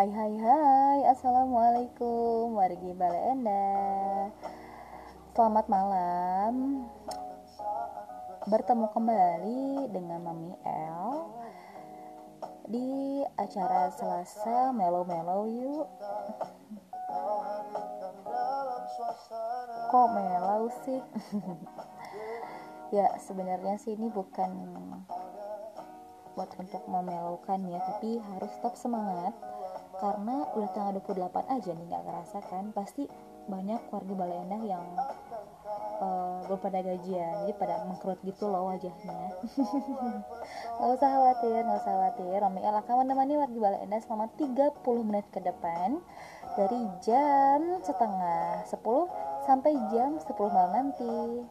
Hai hai hai. Assalamualaikum. Wargi Balenda Selamat malam. Bertemu kembali dengan Mami L Di acara Selasa Melo Melo yuk. Kok melau sih? ya sebenarnya sih ini bukan buat untuk memelaukan ya tapi harus tetap semangat karena udah tanggal 28 aja nih nggak kerasa kan? Pasti banyak warga Baleendah yang uh, belum pada gajian jadi pada mengkerut gitu loh wajahnya. Nggak usah khawatir nggak usah khawatir. Romi El akan menemani warga Baleendah selama 30 menit ke depan dari jam setengah 10 sampai jam 10 malam nanti.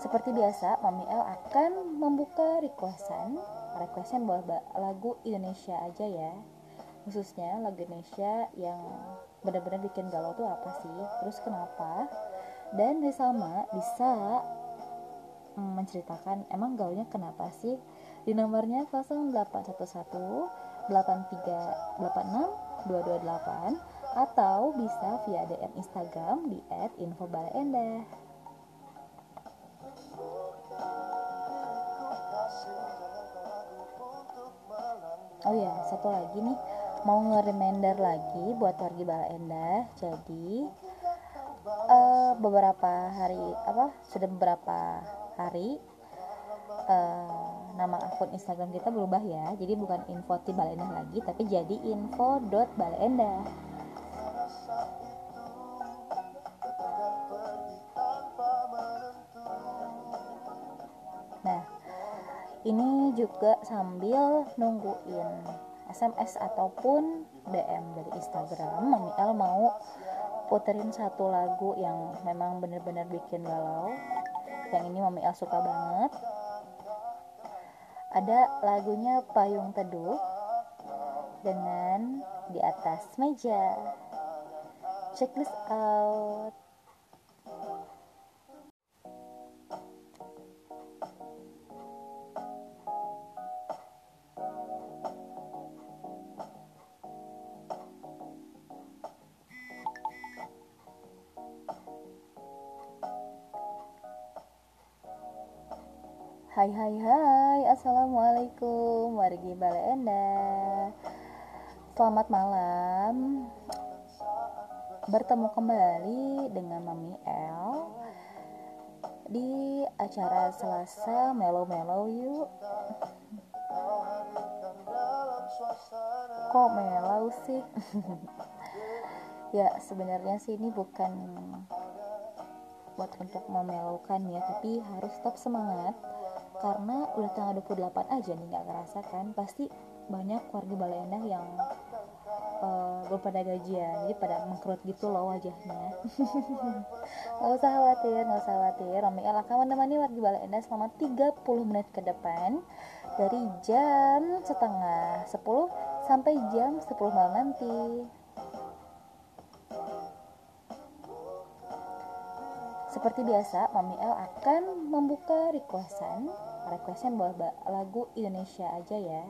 Seperti biasa, Mami L akan membuka requestan, requestan buat lagu Indonesia aja ya. Khususnya lagu Indonesia yang benar-benar bikin galau tuh apa sih? Terus kenapa? Dan sama bisa mm, menceritakan emang gaulnya kenapa sih? Di nomornya 0811 8386 228 atau bisa via DM Instagram di @infobalaendah. Oh ya satu lagi nih. Mau nge-reminder lagi buat warga Bala Endah. Jadi uh, beberapa hari apa sudah beberapa hari uh, nama akun Instagram kita berubah ya. Jadi bukan info Endah lagi tapi jadi info ini juga sambil nungguin SMS ataupun DM dari Instagram. Mami El mau puterin satu lagu yang memang bener-bener bikin galau. Yang ini Mami El suka banget. Ada lagunya Payung Teduh dengan di atas meja. Checklist out Hai hai hai. Assalamualaikum. Wargi Balenda Selamat malam. Bertemu kembali dengan Mami L Di acara Selasa Melo Melo yuk. Kok melau sih? ya sebenarnya sih ini bukan buat untuk memelaukan ya tapi harus tetap semangat karena udah tanggal 28 aja nih nggak kerasa kan pasti banyak warga Baleendah yang uh, belum pada gajian jadi pada mengkerut gitu loh wajahnya. Nggak usah khawatir nggak usah khawatir. Romi El akan menemani warga Baleendah selama 30 menit ke depan dari jam setengah 10 sampai jam 10 malam nanti. Seperti biasa, Mami L akan membuka requestan requestan buat lagu Indonesia aja ya.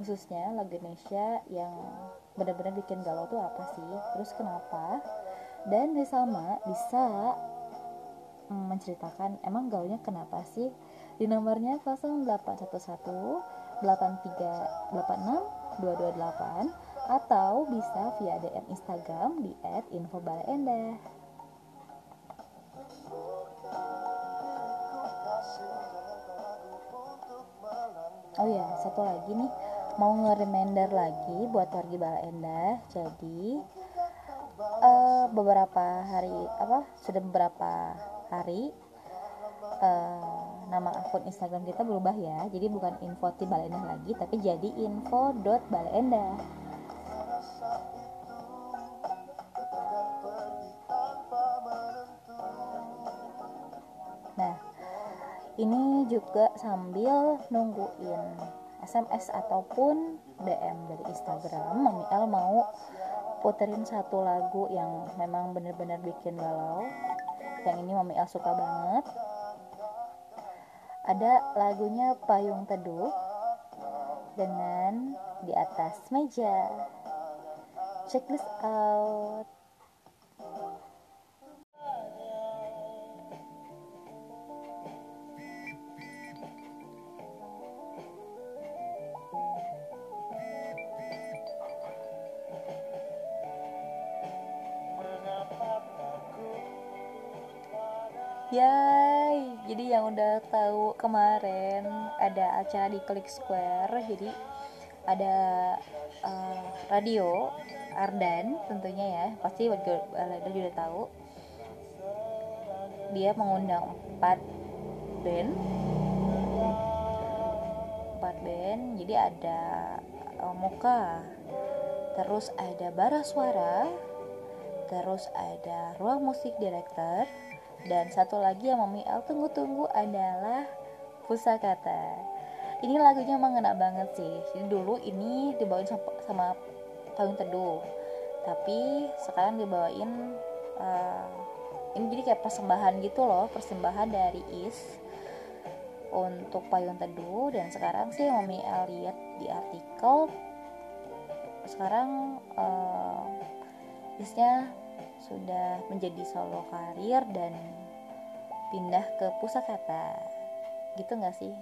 Khususnya lagu Indonesia yang benar-benar bikin galau tuh apa sih? Terus kenapa? Dan sama bisa mm, menceritakan emang gaulnya kenapa sih? Di nomornya 0811 8386 228 atau bisa via DM Instagram di @infobalaendah. Oh ya satu lagi nih. Mau nge-reminder lagi buat warga Balenda jadi uh, beberapa hari apa sudah beberapa hari uh, nama akun Instagram kita berubah ya. Jadi bukan info ti Balenda lagi tapi jadi info dot ini juga sambil nungguin SMS ataupun DM dari Instagram Mami El mau puterin satu lagu yang memang bener-bener bikin galau yang ini Mami El suka banget ada lagunya Payung Teduh dengan di atas meja. Check this out. Yay, jadi yang udah tahu kemarin ada acara di Click Square, jadi ada uh, radio Ardan tentunya ya, pasti warga juga tahu. Dia mengundang empat band, empat band, jadi ada uh, Moka, terus ada Bara Suara, terus ada Ruang Musik Director, dan satu lagi yang Mami El tunggu-tunggu adalah Pusakata. Ini lagunya emang ngena banget sih. Jadi dulu ini dibawain sama, sama Payung Teduh. Tapi sekarang dibawain uh, ini jadi kayak persembahan gitu loh, persembahan dari Is untuk Payung Teduh dan sekarang sih Mami El lihat di artikel sekarang uh, Isnya sudah menjadi solo karir dan pindah ke pusat kata gitu nggak sih?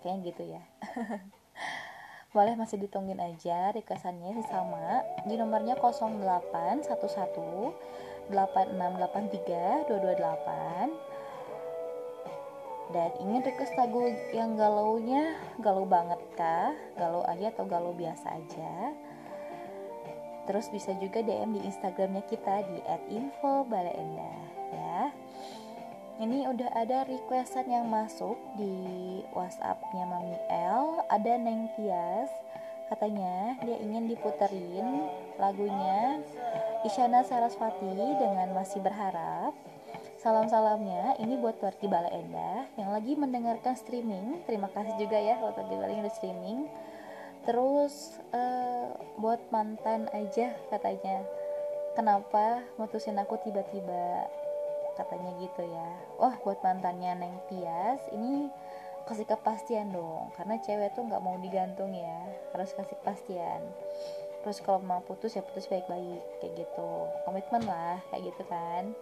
Kayaknya gitu ya. Boleh masih ditungguin aja requestannya sih sama. Di nomornya 0811 8683 228 dan ingin request lagu yang galaunya? Galau banget kah? Galau aja atau galau biasa aja? Terus bisa juga DM di Instagramnya kita di @info_balaenda ya. Ini udah ada requestan yang masuk di WhatsAppnya Mami L. Ada Neng Tias, katanya dia ingin diputerin lagunya Isyana Sarasvati dengan Masih Berharap. Salam-salamnya ini buat warga Bala Enda yang lagi mendengarkan streaming. Terima kasih juga ya buat warga Bala yang streaming terus uh, buat mantan aja katanya kenapa mutusin aku tiba-tiba katanya gitu ya. Wah buat mantannya Neng Tias ini kasih kepastian dong karena cewek tuh nggak mau digantung ya. Harus kasih kepastian. Terus kalau mau putus ya putus baik-baik kayak gitu. Komitmen lah kayak gitu kan.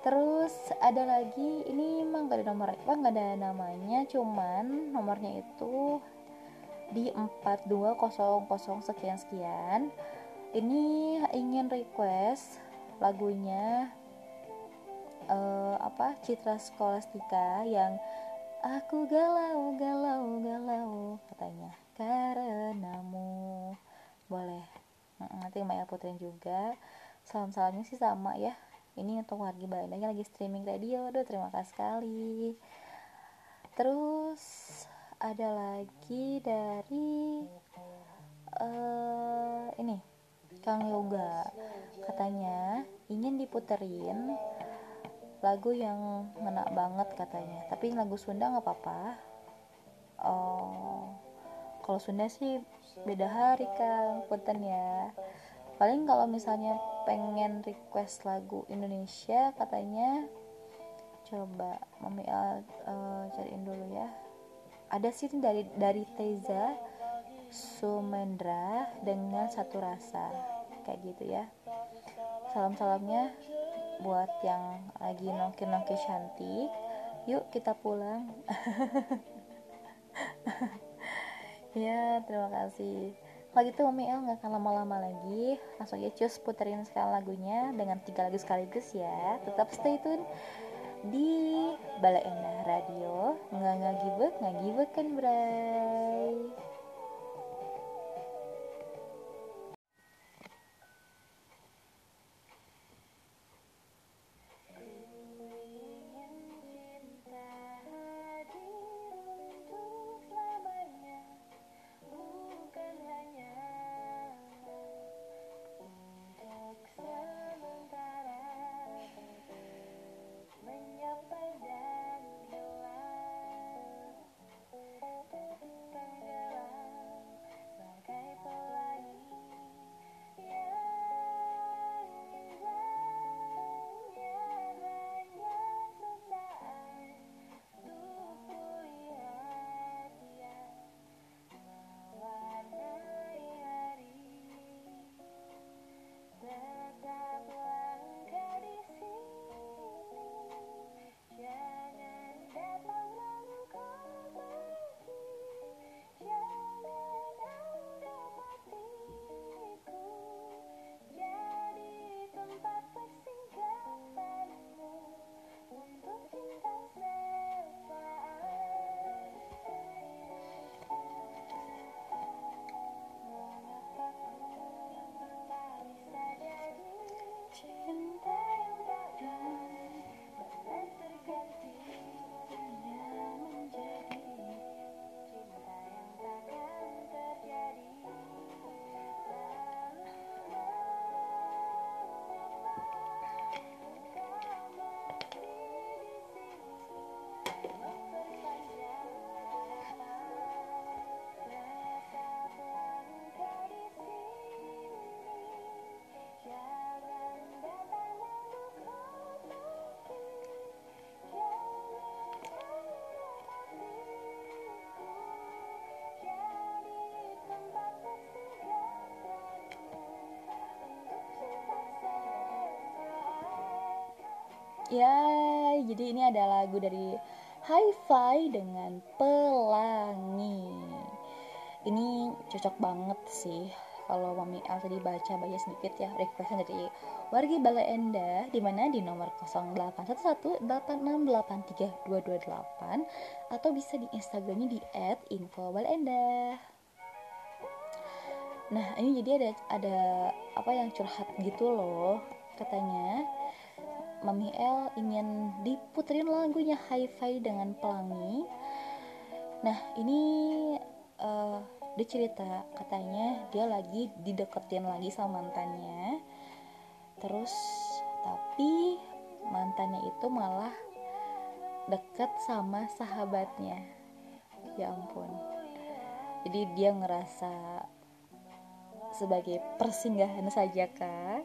Terus ada lagi ini emang gak ada nomor apa nggak ada namanya cuman nomornya itu di 4200 sekian sekian ini ingin request lagunya uh, apa Citra Skolastika yang aku galau galau galau katanya. Karenamu. Boleh. Nanti Maya Putri juga. Salam salamnya sih sama ya. Ini untuk warga Bandanya lagi streaming radio. Aduh terima kasih sekali. Terus ada lagi dari uh, ini Kang Yoga. Katanya ingin diputerin lagu yang ngena banget katanya. Tapi lagu Sunda nggak apa-apa. Oh kalau Sunda sih beda hari Kang punten ya. Paling kalau misalnya pengen request lagu Indonesia katanya coba mami uh, cariin dulu ya. Ada sih dari dari Teza Sumendra dengan satu rasa. Kayak gitu ya. Salam salamnya buat yang lagi nongki nongki cantik yuk kita pulang. Ya terima kasih. Kalau gitu Mami El gak akan lama-lama lagi. Langsung ya cus puterin sekali lagunya dengan tiga lagu sekaligus ya. Tetap stay tune di Balai Endah Radio. Nggak ngagibet kan bray ya jadi ini ada lagu dari Hi-Fi dengan Pelangi ini cocok banget sih kalau Mami Al tadi baca sedikit ya requestnya dari wargi Balai Endah di mana di nomor 081186832228 atau bisa di Instagramnya di @infobalenda. Nah ini jadi ada ada apa yang curhat gitu loh katanya Mami L ingin diputerin lagunya Hi-Fi dengan pelangi. Nah ini uh, dia cerita katanya dia lagi dideketin lagi sama mantannya. Terus tapi mantannya itu malah deket sama sahabatnya. Ya ampun. Jadi dia ngerasa sebagai persinggahan saja kah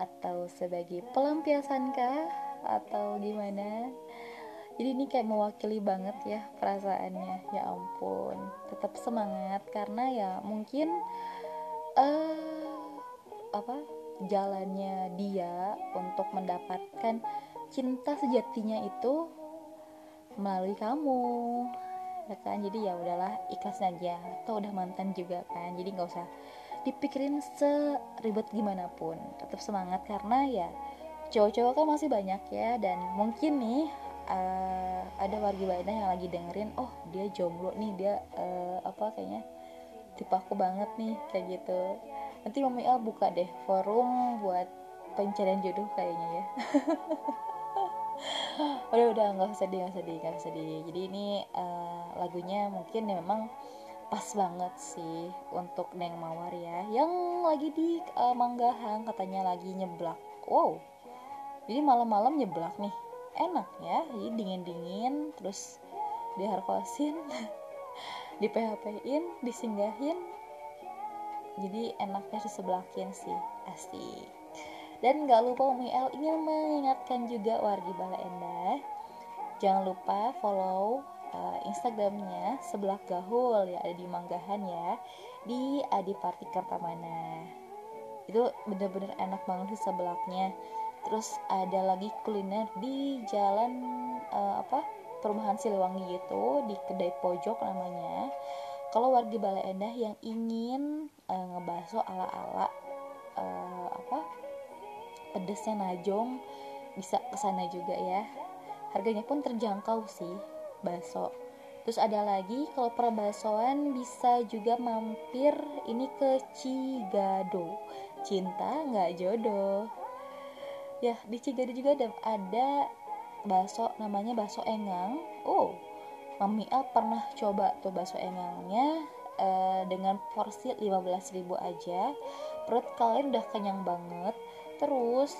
atau sebagai pelampiasan kah? Atau gimana? Jadi ini kayak mewakili banget ya perasaannya. Ya ampun tetap semangat. Karena ya mungkin uh, apa jalannya dia untuk mendapatkan cinta sejatinya itu melalui kamu. Ya kan? Jadi ya udahlah ikhlas aja. Atau udah mantan juga kan? Jadi nggak usah dipikirin seribet gimana pun tetap semangat karena ya cowok-cowok kan masih banyak ya dan mungkin nih uh, ada warga Baina yang lagi dengerin oh dia jomblo nih dia uh, apa kayaknya tipe aku banget nih kayak gitu. Nanti mami El buka deh forum buat pencarian jodoh kayaknya ya. Udah udah nggak sedih nggak sedih nggak sedih jadi ini uh, lagunya mungkin ya memang pas banget sih untuk Neng Mawar ya. Yang lagi di uh, Manggahan katanya lagi nyeblak. Wow. Jadi malam-malam nyeblak nih. Enak ya jadi dingin dingin terus diharkosin di PHP in disinggahin. Jadi enaknya disebelahin sih asik. Dan gak lupa Umi El ingin mengingatkan juga wargi Bala Endah. Jangan lupa follow uh, Instagramnya sebelah gahul ya ada di Manggahan ya di Adiparti Kertamana itu bener-bener enak banget sih sebelahnya terus ada lagi kuliner di jalan uh, apa perumahan Siliwangi gitu di kedai pojok namanya. Kalau warga Balai Endah yang ingin uh, ngebaso ala-ala uh, apa pedesnya najong bisa ke sana juga ya. Harganya pun terjangkau sih baso terus ada lagi kalau perbasoan bisa juga mampir ini ke Cigado. Cinta nggak jodoh. Ya di Cigado juga ada, ada bakso namanya bakso engang. Oh Mami El pernah coba tuh bakso engangnya uh, dengan porsi 15.000 aja. Perut kalian udah kenyang banget. Terus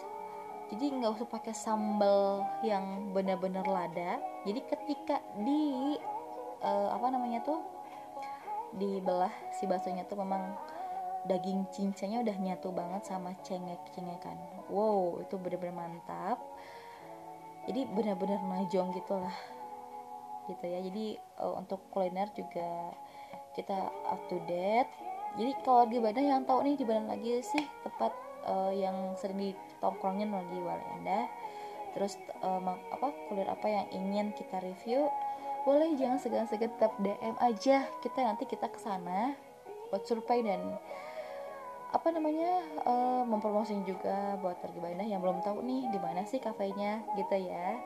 jadi nggak usah pakai sambal yang benar-benar lada. Jadi ketika di uh, apa namanya tuh dibelah si baksonya tuh memang daging cincanya udah nyatu banget sama cengek-cengekan. Wow itu bener-bener mantap. Jadi bener-bener najong gitulah gitu ya. Jadi uh, untuk kuliner juga kita up to date. Jadi kalau di Badan yang tahu nih di Badan lagi sih tempat uh, yang sering ditongkrongin lagi Walenda terus uh, apa kuliner apa yang ingin kita review? Boleh jangan segan-segan tetap DM aja. Kita nanti kita ke sana buat survei dan apa namanya uh, mempromosikan juga buat warga yang belum tahu nih di mana sih kafenya gitu ya.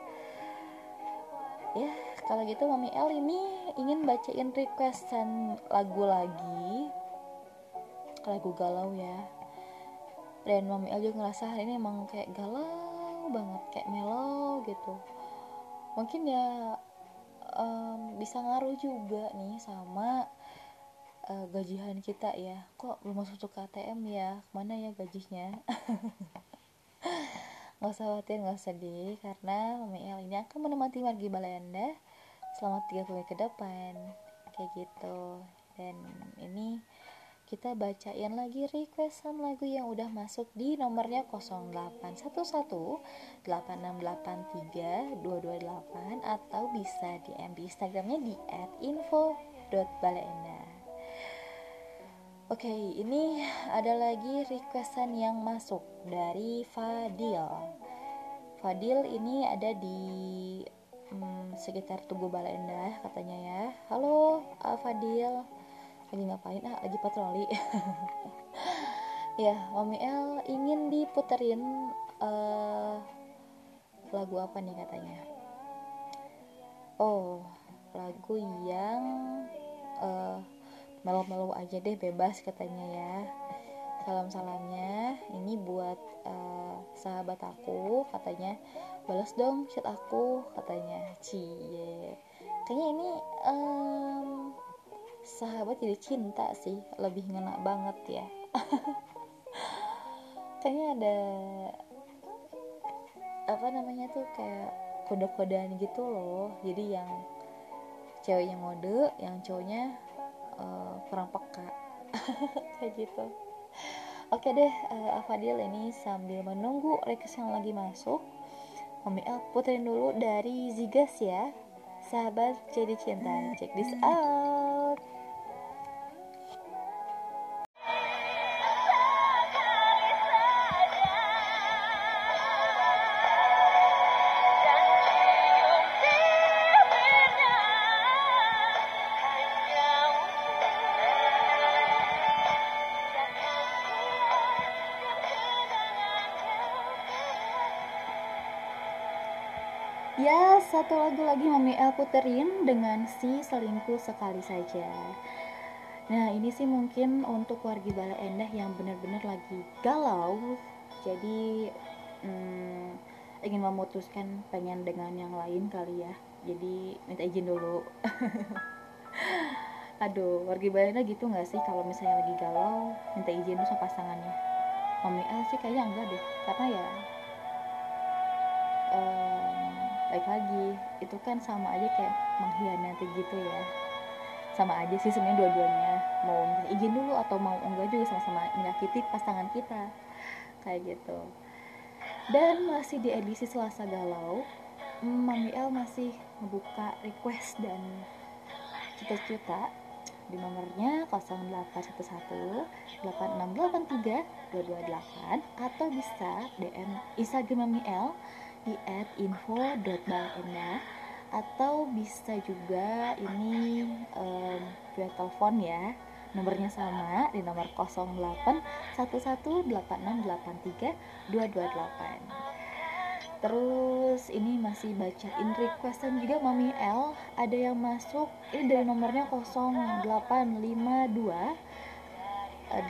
Ya kalau gitu Mami El ini ingin bacain requestan lagu lagi. Lagu galau ya dan Mami El juga ngerasa hari ini emang kayak galau banget kayak melo gitu. Mungkin ya um, bisa ngaruh juga nih sama uh, gajian kita ya. Kok belum masuk ke ATM ya? Mana ya gajinya? Nggak usah khawatir nggak sedih karena Mami El ini akan menemani Margi Balayanda selama 30 menit ke depan. Kayak gitu. Dan ini kita bacain lagi requestan lagu yang udah masuk di nomornya 0811 8683 228 atau bisa DM di Instagramnya di @info.balenda Oke, ini ada lagi requestan yang masuk dari Fadil. Fadil ini ada di hmm, sekitar Tugu Balenda katanya ya. Halo Fadil lagi ngapain? Ah lagi patroli. Ya Mami El ingin diputerin uh, lagu apa nih katanya? Oh lagu yang uh, melo-melo aja deh bebas katanya ya. Salam-salamnya ini buat uh, sahabat aku katanya. Balas dong chat aku katanya. Cie. Kayaknya ini um, sahabat jadi cinta sih lebih ngena banget ya. Kayaknya ada apa namanya tuh kayak kode-kodean gitu loh. Jadi yang ceweknya mode yang cowoknya uh, kurang peka. Kayak gitu. Oke deh uh, Afadil ini sambil menunggu request yang lagi masuk Mami El puterin dulu dari Zigas ya. Sahabat jadi cinta. Check this out satu lagu lagi Mami El puterin dengan si selingkuh sekali saja. Nah, ini sih mungkin untuk wargi Bala Endah yang benar-benar lagi galau. Jadi hmm, ingin memutuskan pengen dengan yang lain kali ya. Jadi minta izin dulu. Aduh, wargi Bala Endah gitu nggak sih kalau misalnya lagi galau minta izin tuh sama pasangannya? Mami El sih kayaknya enggak deh, karena ya baik lagi. Itu kan sama aja kayak mengkhianati gitu ya. Sama aja sih sebenarnya dua-duanya. Mau izin dulu atau mau enggak juga sama-sama menyakiti pasangan kita. Kayak gitu. Dan masih di edisi Selasa Galau Mami El masih membuka request dan cita-cita. Di nomornya 0811 8683 228 atau bisa DM Instagram Mami El di at atau bisa juga ini um, via telepon ya. Nomornya sama di nomor 08118683 terus ini masih bacain requestan juga Mami L. Ada yang masuk ini dari nomornya 0852 86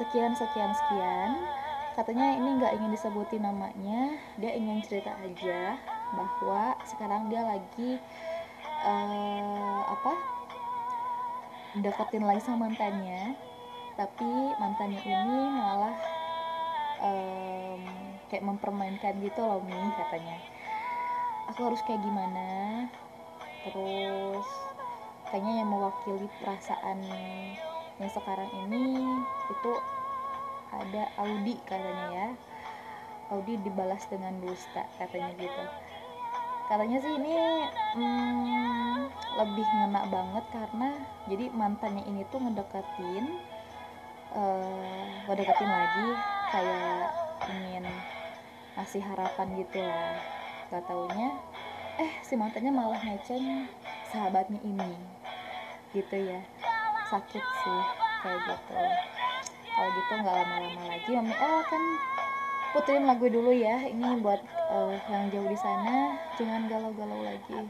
sekian sekian sekian katanya ini nggak ingin disebutin namanya. Dia ingin cerita aja bahwa sekarang dia lagi uh, apa deketin lagi sama mantannya. Tapi mantannya ini malah um, kayak mempermainkan gitu loh mi katanya. Aku harus kayak gimana? Terus kayaknya yang mewakili perasaan yang sekarang ini itu ada Audi katanya ya. Audi dibalas dengan dusta katanya gitu. Katanya sih ini hmm, lebih ngena banget karena jadi mantannya ini tuh ngedeketin uh, ngedeketin lagi kayak ingin ngasih harapan gitu lah gak taunya eh si mantannya malah ngeceng sahabatnya ini. Gitu ya. Sakit sih kayak gitu kalau gitu nggak lama-lama lagi Mami El kan puterin lagu dulu ya. Ini buat uh, yang jauh di sana. Jangan galau-galau lagi.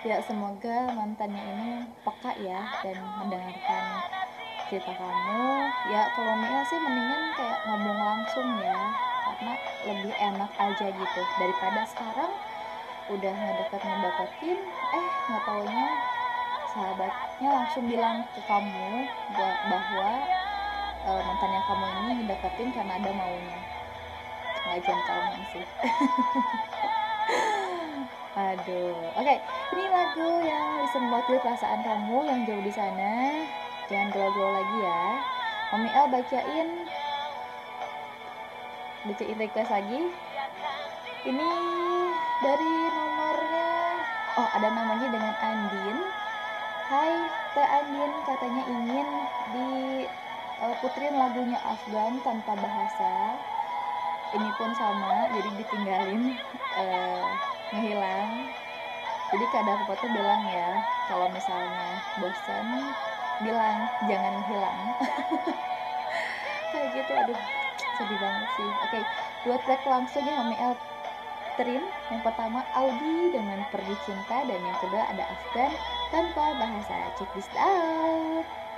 Ya semoga mantannya ini peka ya dan mendengarkan cerita kamu. Ya kalau Mia sih mendingan kayak ngomong langsung ya. Karena lebih enak aja gitu. Daripada sekarang udah ngedeket ngedeketin eh nggak taunya sahabatnya langsung bilang ke kamu bahwa uh, mantannya kamu ini ngedeketin karena ada maunya. Nggak gentleman sih. Aduh. Oke okay. ini lagu yang bisa mewakili perasaan kamu yang jauh di sana. Jangan galau-galau lagi ya. Mami El bacain. Bacain request lagi. Ini dari nomornya. Oh ada namanya dengan Andin. Hai Teh Andin katanya ingin di puterin lagunya Afgan tanpa bahasa ini pun sama jadi ditinggalin uh, ngehilang. Jadi kadang aku tuh bilang ya kalau misalnya bosan bilang jangan hilang. Kayak gitu aduh sedih banget sih. Oke dua track langsung ya kami Eltrin. Yang pertama Audi dengan Pergi Cinta dan yang kedua ada Afgan tanpa bahasa. Check this out